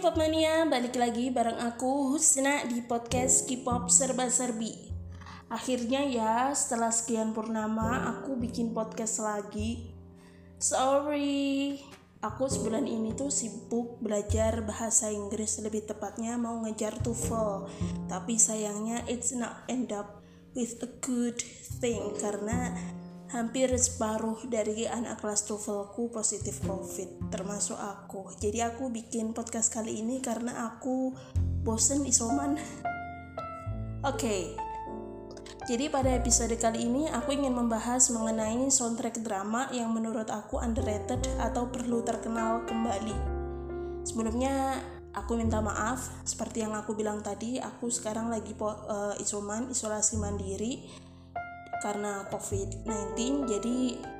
K-pop mania, balik lagi bareng aku Husna di podcast K-pop serba serbi. Akhirnya ya, setelah sekian purnama, aku bikin podcast lagi. Sorry, aku sebulan ini tuh sibuk belajar bahasa Inggris lebih tepatnya mau ngejar TOEFL. Tapi sayangnya it's not end up with a good thing karena hampir separuh dari anak kelas TOEFLku positif COVID, termasuk aku. Jadi aku bikin podcast kali ini karena aku bosen isoman. Oke, okay. jadi pada episode kali ini aku ingin membahas mengenai soundtrack drama yang menurut aku underrated atau perlu terkenal kembali. Sebelumnya aku minta maaf, seperti yang aku bilang tadi, aku sekarang lagi uh, isoman, isolasi mandiri karena COVID-19 jadi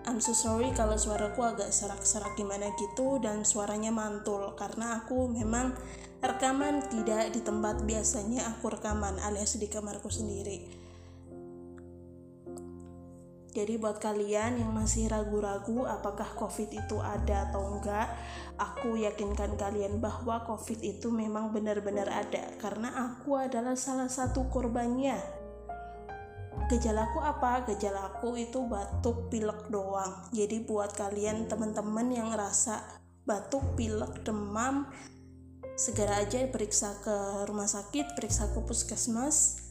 I'm so sorry kalau suaraku agak serak-serak gimana gitu dan suaranya mantul. Karena aku memang rekaman tidak di tempat biasanya aku rekaman alias di kamarku sendiri. Jadi buat kalian yang masih ragu-ragu apakah COVID itu ada atau enggak, aku yakinkan kalian bahwa COVID itu memang benar-benar ada. Karena aku adalah salah satu korbannya gejalaku apa? Gejalaku itu batuk pilek doang. Jadi buat kalian teman-teman yang ngerasa batuk pilek demam segera aja periksa ke rumah sakit periksa ke puskesmas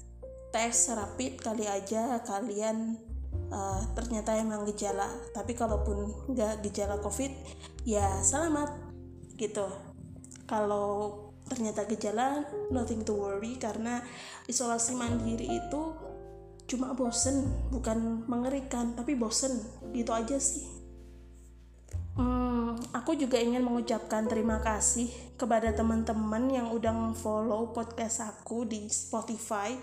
tes rapid kali aja kalian uh, ternyata emang gejala. Tapi kalaupun nggak gejala covid ya selamat gitu. Kalau ternyata gejala nothing to worry karena isolasi mandiri itu cuma bosen bukan mengerikan tapi bosen. Gitu aja sih. Hmm, aku juga ingin mengucapkan terima kasih kepada teman-teman yang udah follow podcast aku di Spotify.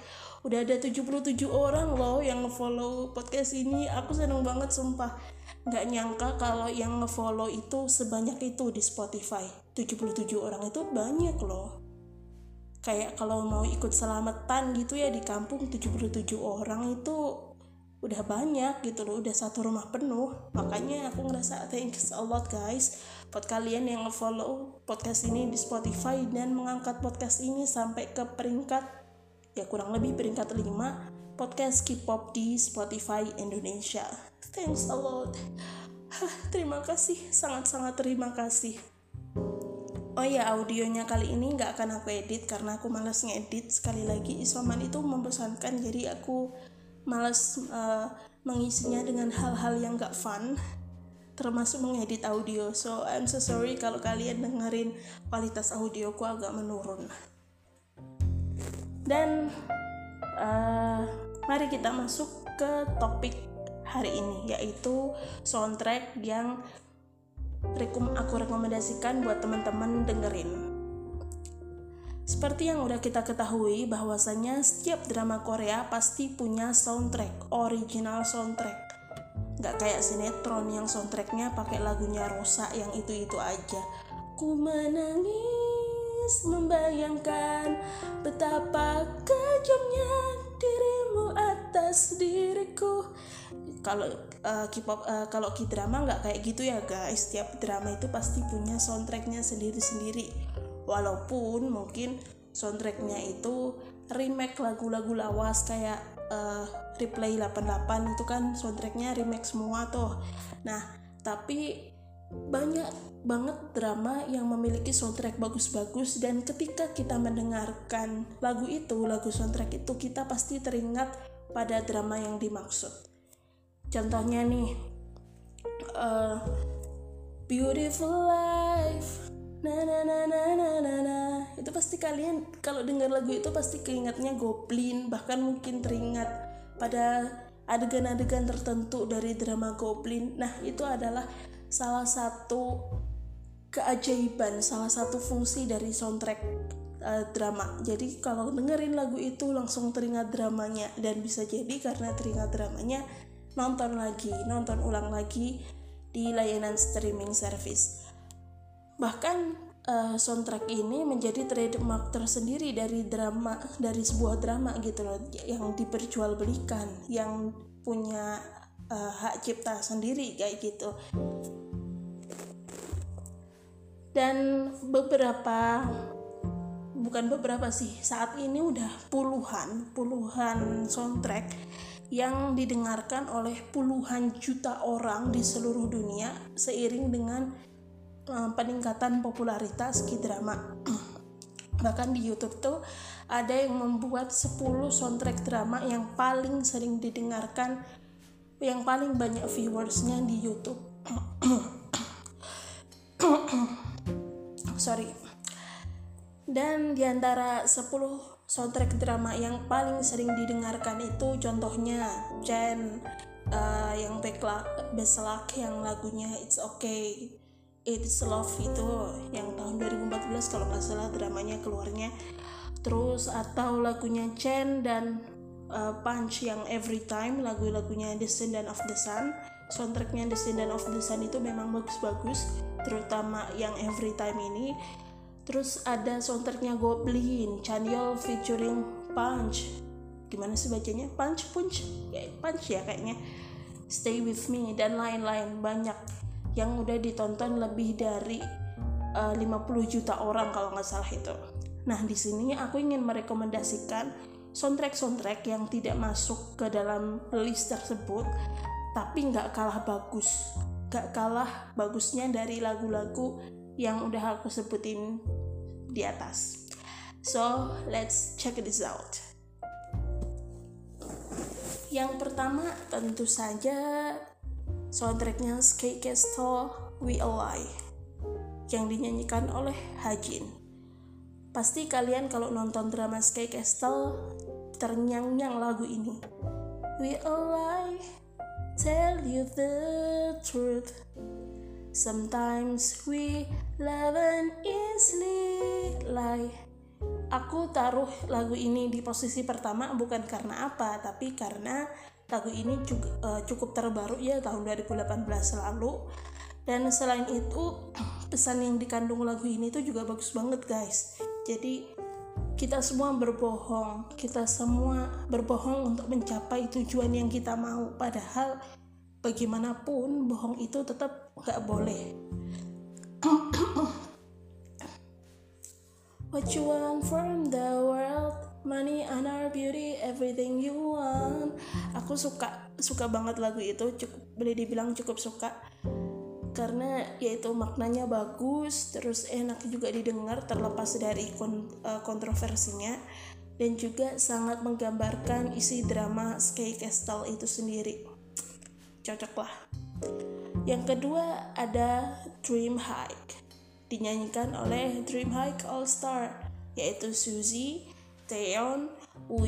Udah ada 77 orang loh yang follow podcast ini. Aku seneng banget sumpah. Nggak nyangka kalau yang ngefollow itu sebanyak itu di Spotify. 77 orang itu banyak loh kayak kalau mau ikut selamatan gitu ya di kampung 77 orang itu udah banyak gitu loh udah satu rumah penuh. Makanya aku ngerasa thanks a lot guys buat kalian yang follow podcast ini di Spotify dan mengangkat podcast ini sampai ke peringkat ya kurang lebih peringkat 5 podcast K-pop di Spotify Indonesia. Thanks a lot. Terima kasih sangat-sangat terima kasih Oh ya audionya kali ini nggak akan aku edit karena aku males ngedit. Sekali lagi isoman itu membosankan jadi aku males uh, mengisinya dengan hal-hal yang nggak fun termasuk mengedit audio. So I'm so sorry kalau kalian dengerin kualitas audioku agak menurun. Dan uh, mari kita masuk ke topik hari ini yaitu soundtrack yang rekom aku rekomendasikan buat teman-teman dengerin. Seperti yang udah kita ketahui bahwasanya setiap drama Korea pasti punya soundtrack, original soundtrack. Gak kayak sinetron yang soundtracknya pakai lagunya Rosa yang itu-itu aja. Ku menangis membayangkan betapa kejamnya dirimu atas diriku. Kalau uh, K-pop uh, kalau K-drama nggak kayak gitu ya guys. Setiap drama itu pasti punya soundtracknya sendiri-sendiri. Walaupun mungkin soundtracknya itu remake lagu-lagu lawas kayak uh, Replay 88 itu kan soundtracknya remake semua tuh. Nah tapi banyak banget drama yang memiliki soundtrack bagus-bagus dan ketika kita mendengarkan lagu itu, lagu soundtrack itu kita pasti teringat pada drama yang dimaksud. Contohnya nih uh, beautiful life na na na na na na na. Itu pasti kalian kalau dengar lagu itu pasti keingatnya Goblin bahkan mungkin teringat pada adegan-adegan tertentu dari drama Goblin. Nah itu adalah salah satu keajaiban salah satu fungsi dari soundtrack uh, drama jadi kalau dengerin lagu itu langsung teringat dramanya dan bisa jadi karena teringat dramanya nonton lagi, nonton ulang lagi di layanan streaming service. Bahkan uh, soundtrack ini menjadi trademark tersendiri dari drama dari sebuah drama gitu loh yang diperjualbelikan, yang punya uh, hak cipta sendiri kayak gitu. Dan beberapa bukan beberapa sih saat ini udah puluhan puluhan soundtrack yang didengarkan oleh puluhan juta orang di seluruh dunia seiring dengan uh, peningkatan popularitas K-drama. Bahkan di YouTube tuh ada yang membuat 10 soundtrack drama yang paling sering didengarkan yang paling banyak viewersnya di YouTube. Sorry. Dan di antara 10 soundtrack drama yang paling sering didengarkan itu contohnya Chen uh, yang Best Luck yang lagunya It's Okay It's Love itu yang tahun 2014 kalau nggak salah dramanya keluarnya terus atau lagunya Chen dan uh, Punch yang Every Time lagu-lagunya Descendant of the Sun. Soundtracknya Descendant of the Sun itu memang bagus-bagus terutama yang Every Time ini. Terus ada soundtracknya Goblin Chanyeol featuring Punch. Gimana sih bacanya? Punch Punch? Ya Punch ya kayaknya. Stay With Me dan lain-lain. Banyak yang udah ditonton lebih dari uh, eh, 50 juta orang kalau nggak salah itu. Nah di sini aku ingin merekomendasikan soundtrack-soundtrack yang tidak masuk ke dalam list tersebut tapi nggak kalah bagus nggak kalah bagusnya dari lagu-lagu yang udah aku sebutin di atas. So, let's check this out. Yang pertama tentu saja soundtracknya Sky Castle We Alive yang dinyanyikan oleh Hajin. Pasti kalian kalau nonton drama Sky Castle ternyang-nyang lagu ini. We Alive, tell you the truth. Sometimes we love and easily lie. Aku taruh lagu ini di posisi pertama bukan karena apa, tapi karena lagu ini uh, cukup terbaru ya tahun 2018 lalu. Dan selain itu pesan yang dikandung lagu ini tuh juga bagus banget guys. Jadi kita semua berbohong, kita semua berbohong untuk mencapai tujuan yang kita mau. Padahal bagaimanapun bohong itu tetap nggak boleh. What you want from the world? Money our beauty Everything you want. Aku suka Suka banget lagu itu. Cukup Boleh dibilang cukup suka Karena yaitu maknanya bagus Terus enak juga didengar Terlepas dari uh, kontroversinya. Dan juga sangat menggambarkan isi drama Sky Castle itu sendiri. Cocok lah. Yang kedua ada Dream Hike dinyanyikan oleh Dream Hike All Star yaitu Suzy, Taeyeon, Woo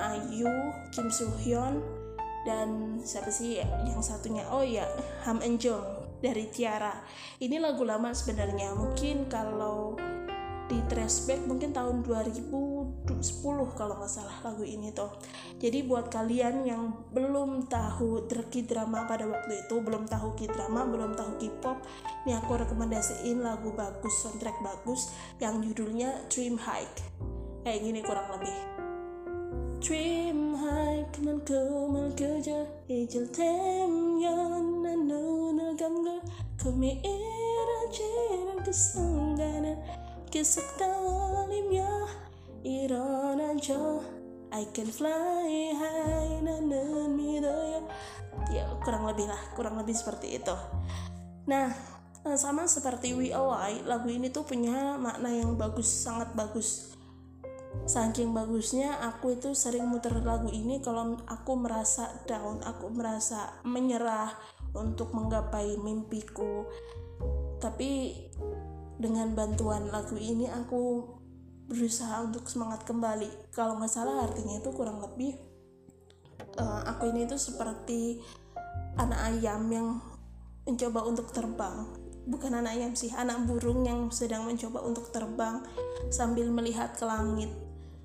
Ayu, Kim Soo Hyun dan siapa sih yang satunya? Oh ya Ham Eun dari Tiara. Ini lagu lama sebenarnya. Mungkin kalau di trashback mungkin tahun 2010 kalau nggak salah lagu ini tuh. Jadi buat kalian yang belum tahu drama pada waktu itu belum tahu K-drama belum tahu K-pop ini aku rekomendasiin lagu bagus soundtrack bagus yang judulnya Dream Hike kayak gini kurang lebih Dream high nan kemal keja ijil tem yon nan nunul gamga kumi ira jiran kesanggana kesektalimnya iranaja I can fly high nanan midaya ya. Kurang lebih lah kurang lebih seperti itu. Nah sama seperti We Alive lagu ini tuh punya makna yang bagus sangat bagus saking bagusnya aku itu sering muter lagu ini kalau aku merasa down aku merasa menyerah untuk menggapai mimpiku. Tapi dengan bantuan lagu ini aku berusaha untuk semangat kembali. Kalau nggak salah artinya itu kurang lebih uh, aku ini itu seperti anak ayam yang mencoba untuk terbang bukan anak ayam sih anak burung yang sedang mencoba untuk terbang sambil melihat ke langit.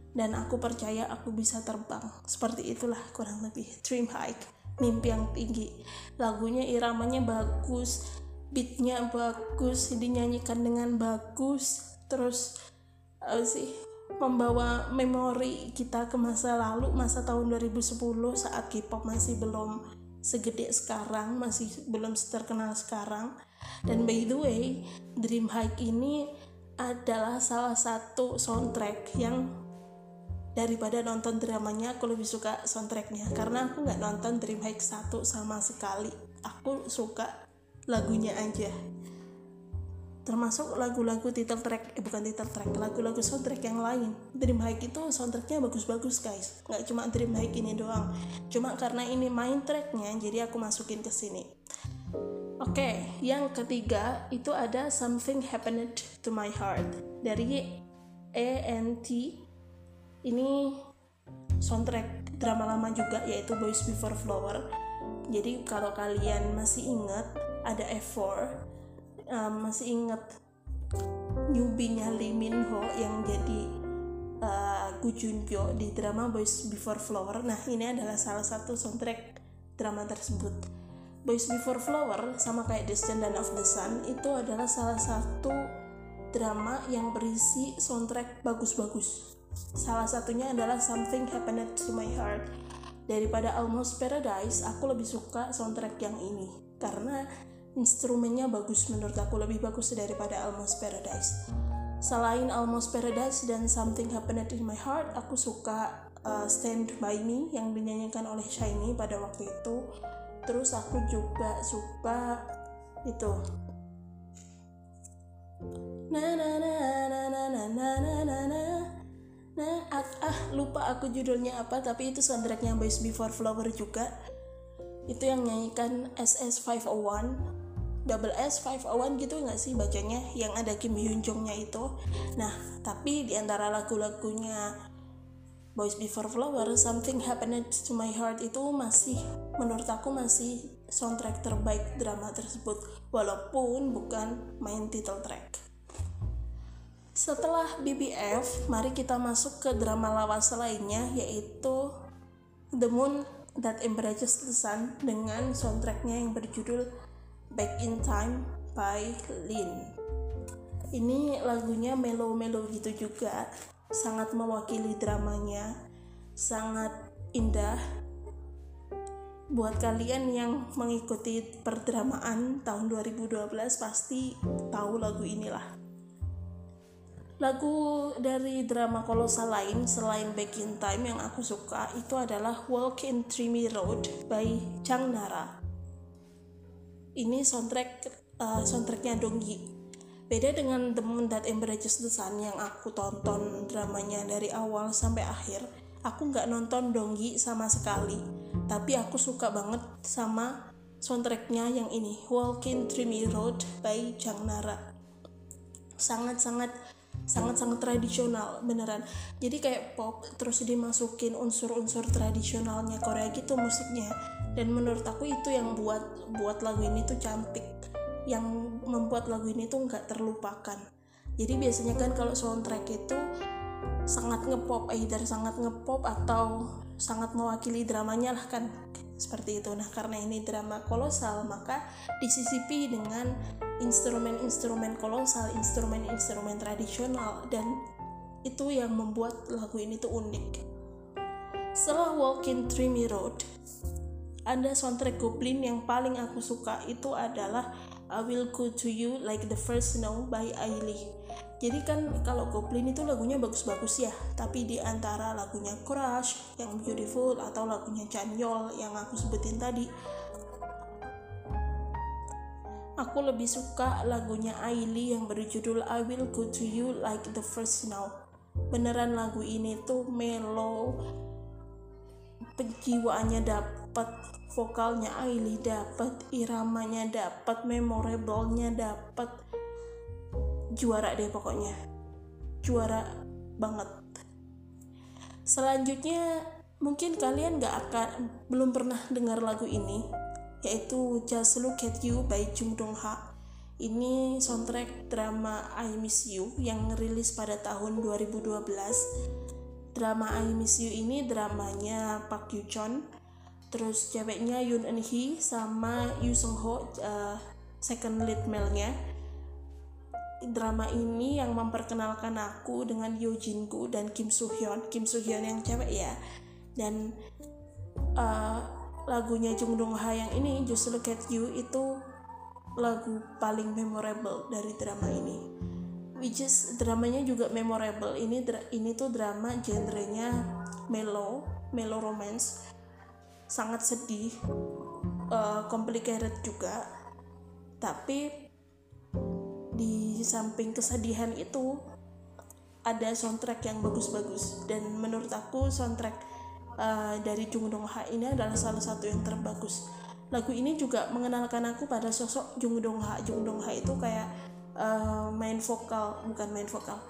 Dan aku percaya aku bisa terbang. Seperti itulah kurang lebih dream hike mimpi yang tinggi. Lagunya iramanya bagus beatnya bagus dinyanyikan dengan bagus. Terus apa sih membawa memori kita ke masa lalu masa tahun 2010 saat K-pop masih belum segede sekarang masih belum terkenal sekarang dan by the way Dream Hike ini adalah salah satu soundtrack yang daripada nonton dramanya aku lebih suka soundtracknya. Karena aku nggak nonton Dream High 1 sama sekali. Aku suka lagunya aja. Termasuk lagu-lagu title track eh bukan title track lagu-lagu soundtrack yang lain. Dream High itu soundtracknya bagus-bagus guys. Nggak cuma Dream High ini doang. Cuma karena ini main tracknya jadi aku masukin ke sini oke okay, yang ketiga itu ada Something Happened to My Heart dari ANT ini soundtrack drama lama juga yaitu Boys Before Flower jadi kalau kalian masih ingat ada F4 um, masih inget newbie-nya Lee Min Ho yang jadi uh, Gu di drama Boys Before Flower. Nah, ini adalah salah satu soundtrack drama tersebut. Boys Before Flower sama kayak Descendant of the Sun itu adalah salah satu drama yang berisi soundtrack bagus-bagus. Salah satunya adalah Something Happened to My Heart. Daripada Almost Paradise, aku lebih suka soundtrack yang ini karena instrumennya bagus menurut aku lebih bagus daripada Almost Paradise selain Almost Paradise dan Something Happened in My Heart aku suka uh, Stand By Me yang dinyanyikan oleh Shiny pada waktu itu terus aku juga suka itu. Na na na na na na na na na na. Nah ah, ah lupa aku judulnya apa tapi itu soundtracknya Boys Before Flower juga. Itu yang nyanyikan SS501 double S 501 gitu nggak sih bacanya? Yang ada Kim Hyun Jongnya itu. Nah tapi di antara lagu-lagunya Boys Before Flower Something Happened to My Heart itu masih menurut aku masih soundtrack terbaik drama tersebut walaupun bukan main title track setelah BBF mari kita masuk ke drama lawas lainnya yaitu The Moon That Embraces the Sun dengan soundtracknya yang berjudul Back in Time by Lin. Ini lagunya melo-melo gitu juga, sangat mewakili dramanya, sangat indah. Buat kalian yang mengikuti perdramaan tahun 2012 pasti tahu lagu inilah. Lagu dari drama kolosal lain selain Back in Time yang aku suka itu adalah Walk in Dreamy Road by Chang Nara ini soundtrack uh, soundtracknya Donggi beda dengan The Moon That Embraces the Sun yang aku tonton dramanya dari awal sampai akhir aku nggak nonton Donggi sama sekali. Tapi aku suka banget sama soundtracknya yang ini Walking Dreamy Road by Jang Nara. Sangat-sangat sangat-sangat tradisional beneran. Jadi kayak pop terus dimasukin unsur-unsur tradisionalnya Korea gitu musiknya. Dan menurut aku itu yang buat buat lagu ini tuh cantik yang membuat lagu ini tuh nggak terlupakan. Jadi biasanya kan kalau soundtrack itu sangat ngepop either sangat ngepop atau sangat mewakili dramanya lah kan. Seperti itu. Nah karena ini drama kolosal maka disisipi dengan instrumen-instrumen kolosal instrumen-instrumen tradisional dan itu yang membuat lagu ini tuh unik. Setelah Walking Dreamy Road ada soundtrack Goblin yang paling aku suka itu adalah I Will Go To You Like The First Snow by Ailey jadi kan kalau Goblin itu lagunya bagus-bagus ya tapi di antara lagunya Crush yang Beautiful atau lagunya Chanyol yang aku sebutin tadi aku lebih suka lagunya Ailey yang berjudul I Will Go To You Like The First Snow. Beneran lagu ini tuh mellow penjiwaannya dapat vokalnya Aili dapat iramanya dapat memorablenya dapat juara deh pokoknya. Juara banget. Selanjutnya mungkin kalian gak akan belum pernah dengar lagu ini yaitu Just Look at You by Jung Dong Ha. Ini soundtrack drama I Miss You yang rilis pada tahun 2012 drama I Miss You ini dramanya Park Yoo Chon terus ceweknya Yoon Eun Hee sama Yoo Sung Ho uh, second lead male-nya. Drama ini yang memperkenalkan aku dengan Yoo Jin Gu dan Kim Soo Hyun Kim Soo Hyun yang cewek ya. Dan uh, lagunya Jung Dong Ha yang ini Just Look at You itu lagu paling memorable dari drama ini. Which is dramanya juga memorable. Ini ini tuh drama genrenya mellow mellow romance sangat sedih uh, complicated juga. Tapi di samping kesedihan itu ada soundtrack yang bagus-bagus. Dan menurut aku soundtrack uh, dari Jung Dong Ha ini adalah salah satu yang terbagus. Lagu ini juga mengenalkan aku pada sosok Jung Dong Ha. Jung Dong Ha itu kayak uh, main vokal bukan main vokal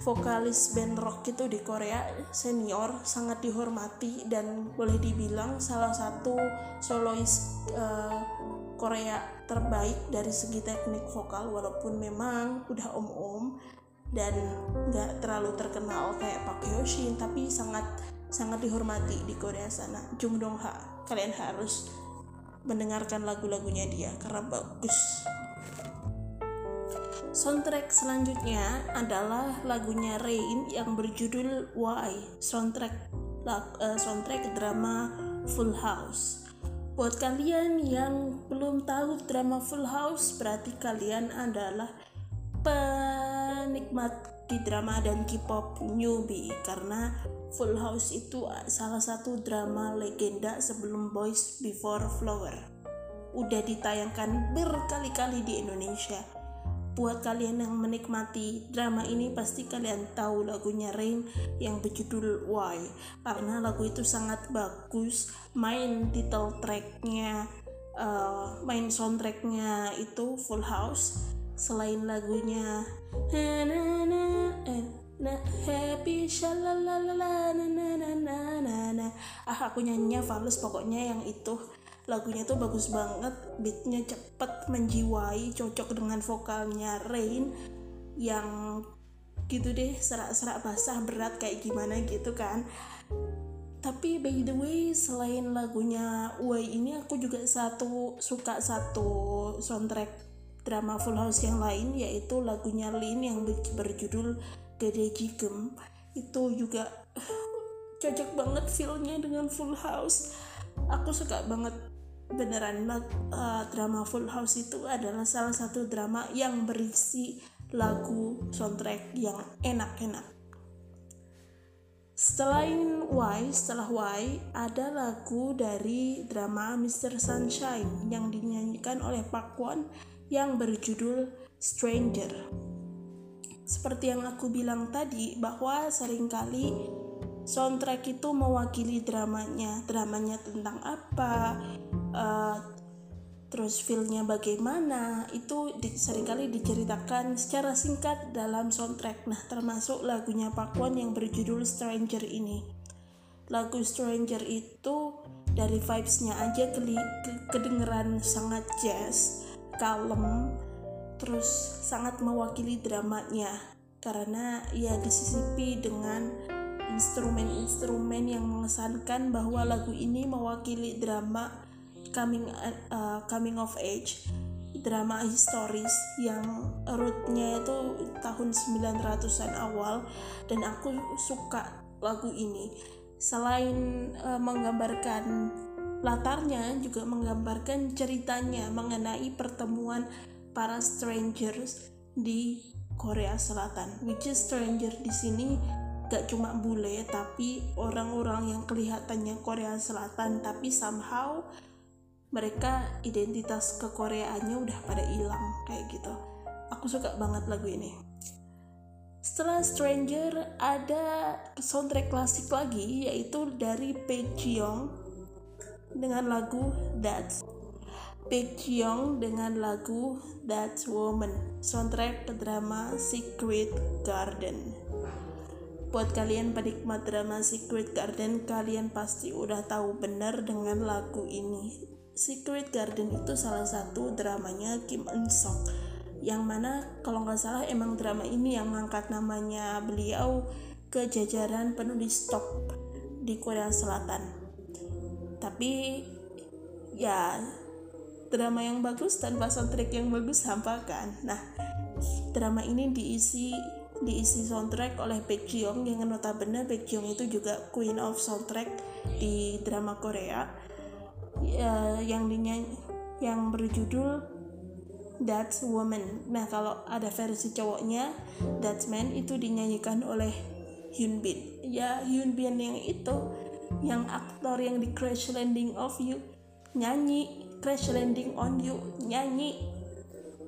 vokalis band rock itu di Korea senior sangat dihormati dan boleh dibilang salah satu solois uh, Korea terbaik dari segi teknik vokal walaupun memang udah om-om dan nggak terlalu terkenal kayak Park Hyo Shin tapi sangat sangat dihormati di Korea sana. Jung Dong Ha kalian harus mendengarkan lagu-lagunya dia karena bagus Soundtrack selanjutnya adalah lagunya Rain yang berjudul Why, soundtrack uh, soundtrack drama Full House. Buat kalian yang belum tahu drama Full House, berarti kalian adalah penikmat di drama dan K-pop newbie karena Full House itu salah satu drama legenda sebelum Boys Before Flower. Udah ditayangkan berkali-kali di Indonesia Buat kalian yang menikmati drama ini pasti kalian tahu lagunya Rain yang berjudul Why. Karena lagu itu sangat bagus main title tracknya uh, main soundtracknya itu Full House. Selain lagunya eh, happy shalalala ah aku nyanyinya fals pokoknya yang itu lagunya tuh bagus banget beatnya cepet menjiwai cocok dengan vokalnya Rain yang gitu deh serak-serak basah berat kayak gimana gitu kan. Tapi by the way selain lagunya Why ini aku juga satu suka satu soundtrack drama Full House yang lain yaitu lagunya Lin yang berjudul Gede Jigem. Itu juga cocok banget feelnya dengan Full House. Aku suka banget beneran uh, drama Full House itu adalah salah satu drama yang berisi lagu soundtrack yang enak-enak. Selain Why, setelah Why ada lagu dari drama Mr. Sunshine yang dinyanyikan oleh Park Won yang berjudul Stranger. Seperti yang aku bilang tadi bahwa sering kali soundtrack itu mewakili dramanya, dramanya tentang apa, uh, terus feelnya bagaimana itu di, sering kali diceritakan secara singkat dalam soundtrack. Nah termasuk lagunya Pakuan yang berjudul Stranger ini. Lagu Stranger itu dari vibesnya aja ke, ke, kedengeran sangat jazz kalem terus sangat mewakili dramanya. Karena ia disisipi dengan instrumen-instrumen yang mengesankan bahwa lagu ini mewakili drama coming uh, coming of age drama historis yang rootnya itu tahun 900-an awal dan aku suka lagu ini. Selain uh, menggambarkan latarnya juga menggambarkan ceritanya mengenai pertemuan para strangers di Korea Selatan which is stranger di sini gak cuma bule tapi orang-orang yang kelihatannya Korea Selatan. Tapi somehow mereka identitas kekoreaannya udah pada hilang kayak gitu. Aku suka banget lagu ini. Setelah Stranger ada soundtrack klasik lagi yaitu dari Baek dengan lagu That's Baek dengan lagu That's Woman. Soundtrack drama Secret Garden Buat kalian penikmat drama Secret Garden, kalian pasti udah tahu benar dengan lagu ini. Secret Garden itu salah satu dramanya Kim Eun Sok yang mana kalau nggak salah emang drama ini yang mengangkat namanya beliau ke jajaran penulis top di Korea Selatan tapi ya drama yang bagus tanpa soundtrack yang bagus hampa kan nah drama ini diisi diisi soundtrack oleh Baek Jeong yang notabene Baek Jeong itu juga queen of soundtrack di drama Korea ya, yang dinyanyi yang berjudul That's Woman. Nah, kalau ada versi cowoknya, That's Man itu dinyanyikan oleh Hyun Bin. Ya, Hyun Bin yang itu, yang aktor yang di Crash Landing of You nyanyi, Crash Landing on You nyanyi.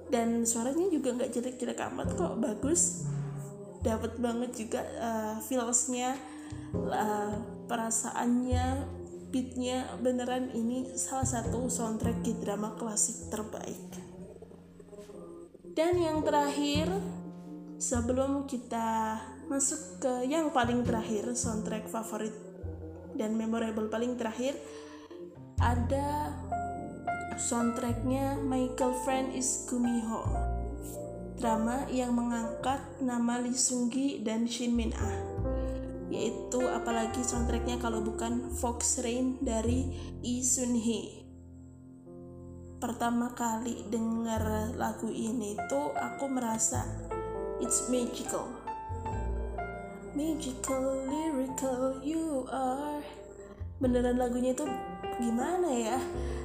Dan suaranya juga nggak jelek-jelek amat kok, bagus. Dapat banget juga uh, feelsnya, uh, perasaannya, beatnya beneran ini salah satu soundtrack drama klasik terbaik. Dan yang terakhir, sebelum kita masuk ke yang paling terakhir, soundtrack favorit dan memorable paling terakhir, ada soundtracknya My Girlfriend is Kumiho. Drama yang mengangkat nama Lee Seung Gi dan Shin Min Ah yaitu apalagi soundtracknya kalau bukan Fox Rain dari Lee Sun Hee. Pertama kali dengar lagu ini tuh aku merasa it's magical. Magical lyrical you are. Beneran lagunya tuh gimana ya?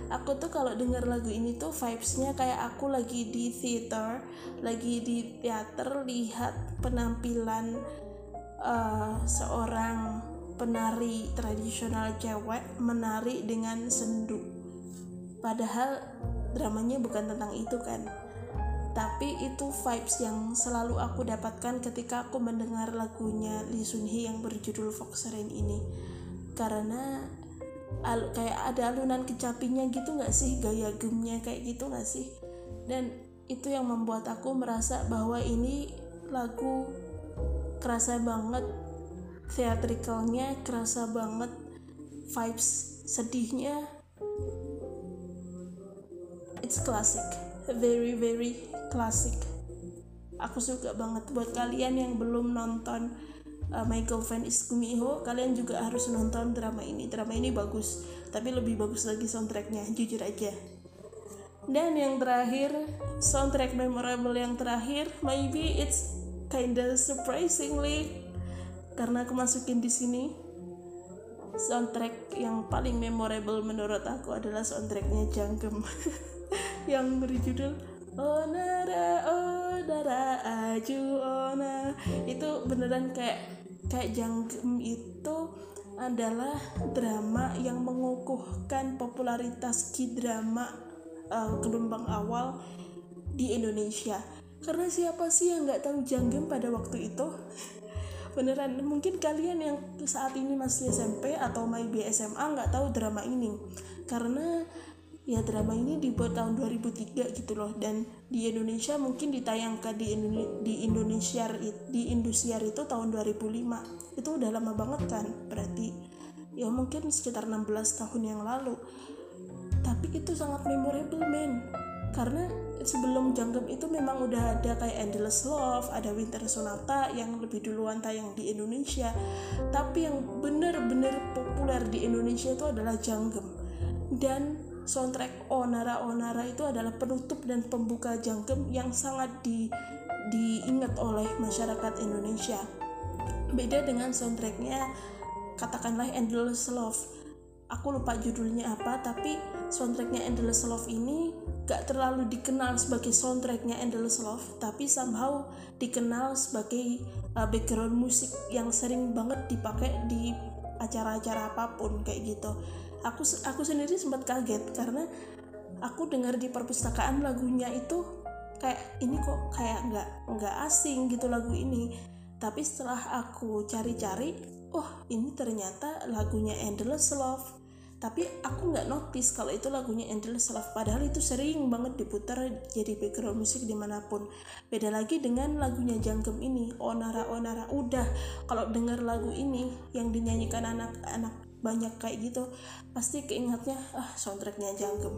Aku tuh kalau dengar lagu ini tuh vibesnya kayak aku lagi di theater lagi di teater lihat penampilan uh, seorang penari tradisional cewek menari dengan sendu. Padahal dramanya bukan tentang itu kan. Tapi itu vibes yang selalu aku dapatkan ketika aku mendengar lagunya Lee Sun Hee yang berjudul Fox Rain ini. Karena al kayak ada alunan kecapinya gitu nggak sih? Gaya gemnya kayak gitu nggak sih? Dan itu yang membuat aku merasa bahwa ini lagu kerasa banget theatricalnya kerasa banget vibes sedihnya. It's classic very very classic. Aku suka banget. Buat kalian yang belum nonton uh, My Girlfriend is kalian juga harus nonton drama ini. Drama ini bagus tapi lebih bagus lagi soundtracknya jujur aja. Dan yang terakhir soundtrack memorable yang terakhir maybe it's kinda surprisingly karena aku masukin di sini soundtrack yang paling memorable menurut aku adalah soundtracknya Janggem yang berjudul Onara Onara Aju Ona. Itu beneran kayak kayak Janggem itu adalah drama yang mengukuhkan popularitas K-drama uh, gelombang awal di Indonesia. Karena siapa sih yang nggak tahu Janggem pada waktu itu? Beneran mungkin kalian yang saat ini masih SMP atau maybe SMA nggak tahu drama ini. Karena ya drama ini dibuat tahun 2003 gitu loh. Dan di Indonesia mungkin ditayangkan di Indone di Indonesia di Indosiar itu tahun 2005 itu udah lama banget kan berarti. Ya mungkin sekitar 16 tahun yang lalu. Tapi itu sangat memorable men. Karena sebelum Janggem itu memang udah ada kayak Endless Love, ada Winter Sonata yang lebih duluan tayang di Indonesia. Tapi yang bener-bener populer di Indonesia itu adalah Janggem. Dan soundtrack Onara Onara itu adalah penutup dan pembuka jangkem yang sangat di, diingat oleh masyarakat Indonesia. Beda dengan soundtracknya katakanlah Endless Love. Aku lupa judulnya apa, tapi soundtracknya Endless Love ini gak terlalu dikenal sebagai soundtracknya Endless Love, tapi somehow dikenal sebagai uh, background musik yang sering banget dipakai di acara-acara apa pun kayak gitu aku aku sendiri sempat kaget karena aku dengar di perpustakaan lagunya itu kayak ini kok kayak nggak nggak asing gitu lagu ini. Tapi setelah aku cari-cari oh ini ternyata lagunya Endless Love. Tapi aku nggak notice kalau itu lagunya Endless Love. Padahal itu sering banget diputar jadi background musik di mana pun. Beda lagi dengan lagunya Janggem ini Onara Onara udah kalau dengar lagu ini yang dinyanyikan anak-anak banyak kayak gitu pasti keingatnya ah soundtracknya Janggem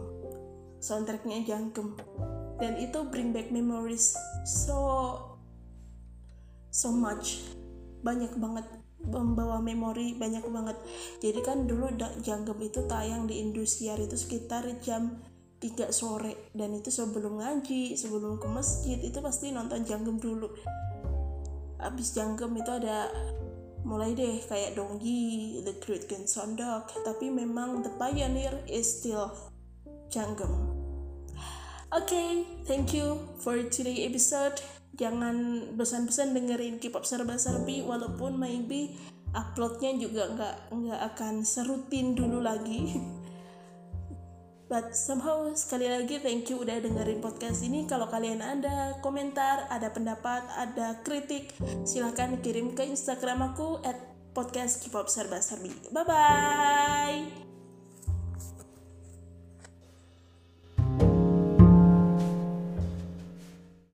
soundtracknya Janggem dan itu bring back memories so so much. Banyak banget membawa memori banyak banget. Jadi kan dulu Janggem itu tayang di Indosiar itu sekitar jam 3 sore. Dan itu sebelum ngaji sebelum ke masjid itu pasti nonton Janggem dulu. Abis Janggem itu ada mulai deh kayak Donggi, The Great Dog, tapi memang the pioneer is still Janggem. okay, thank you for today episode. Jangan bosan-bosan dengerin K-pop serba-serbi walaupun maybe uploadnya juga nggak nggak akan serutin dulu lagi. But somehow sekali lagi thank you udah dengerin podcast ini. Kalau kalian ada komentar, ada pendapat, ada kritik, silahkan kirim ke Instagram aku at podcast K-pop serba serbi. Bye bye.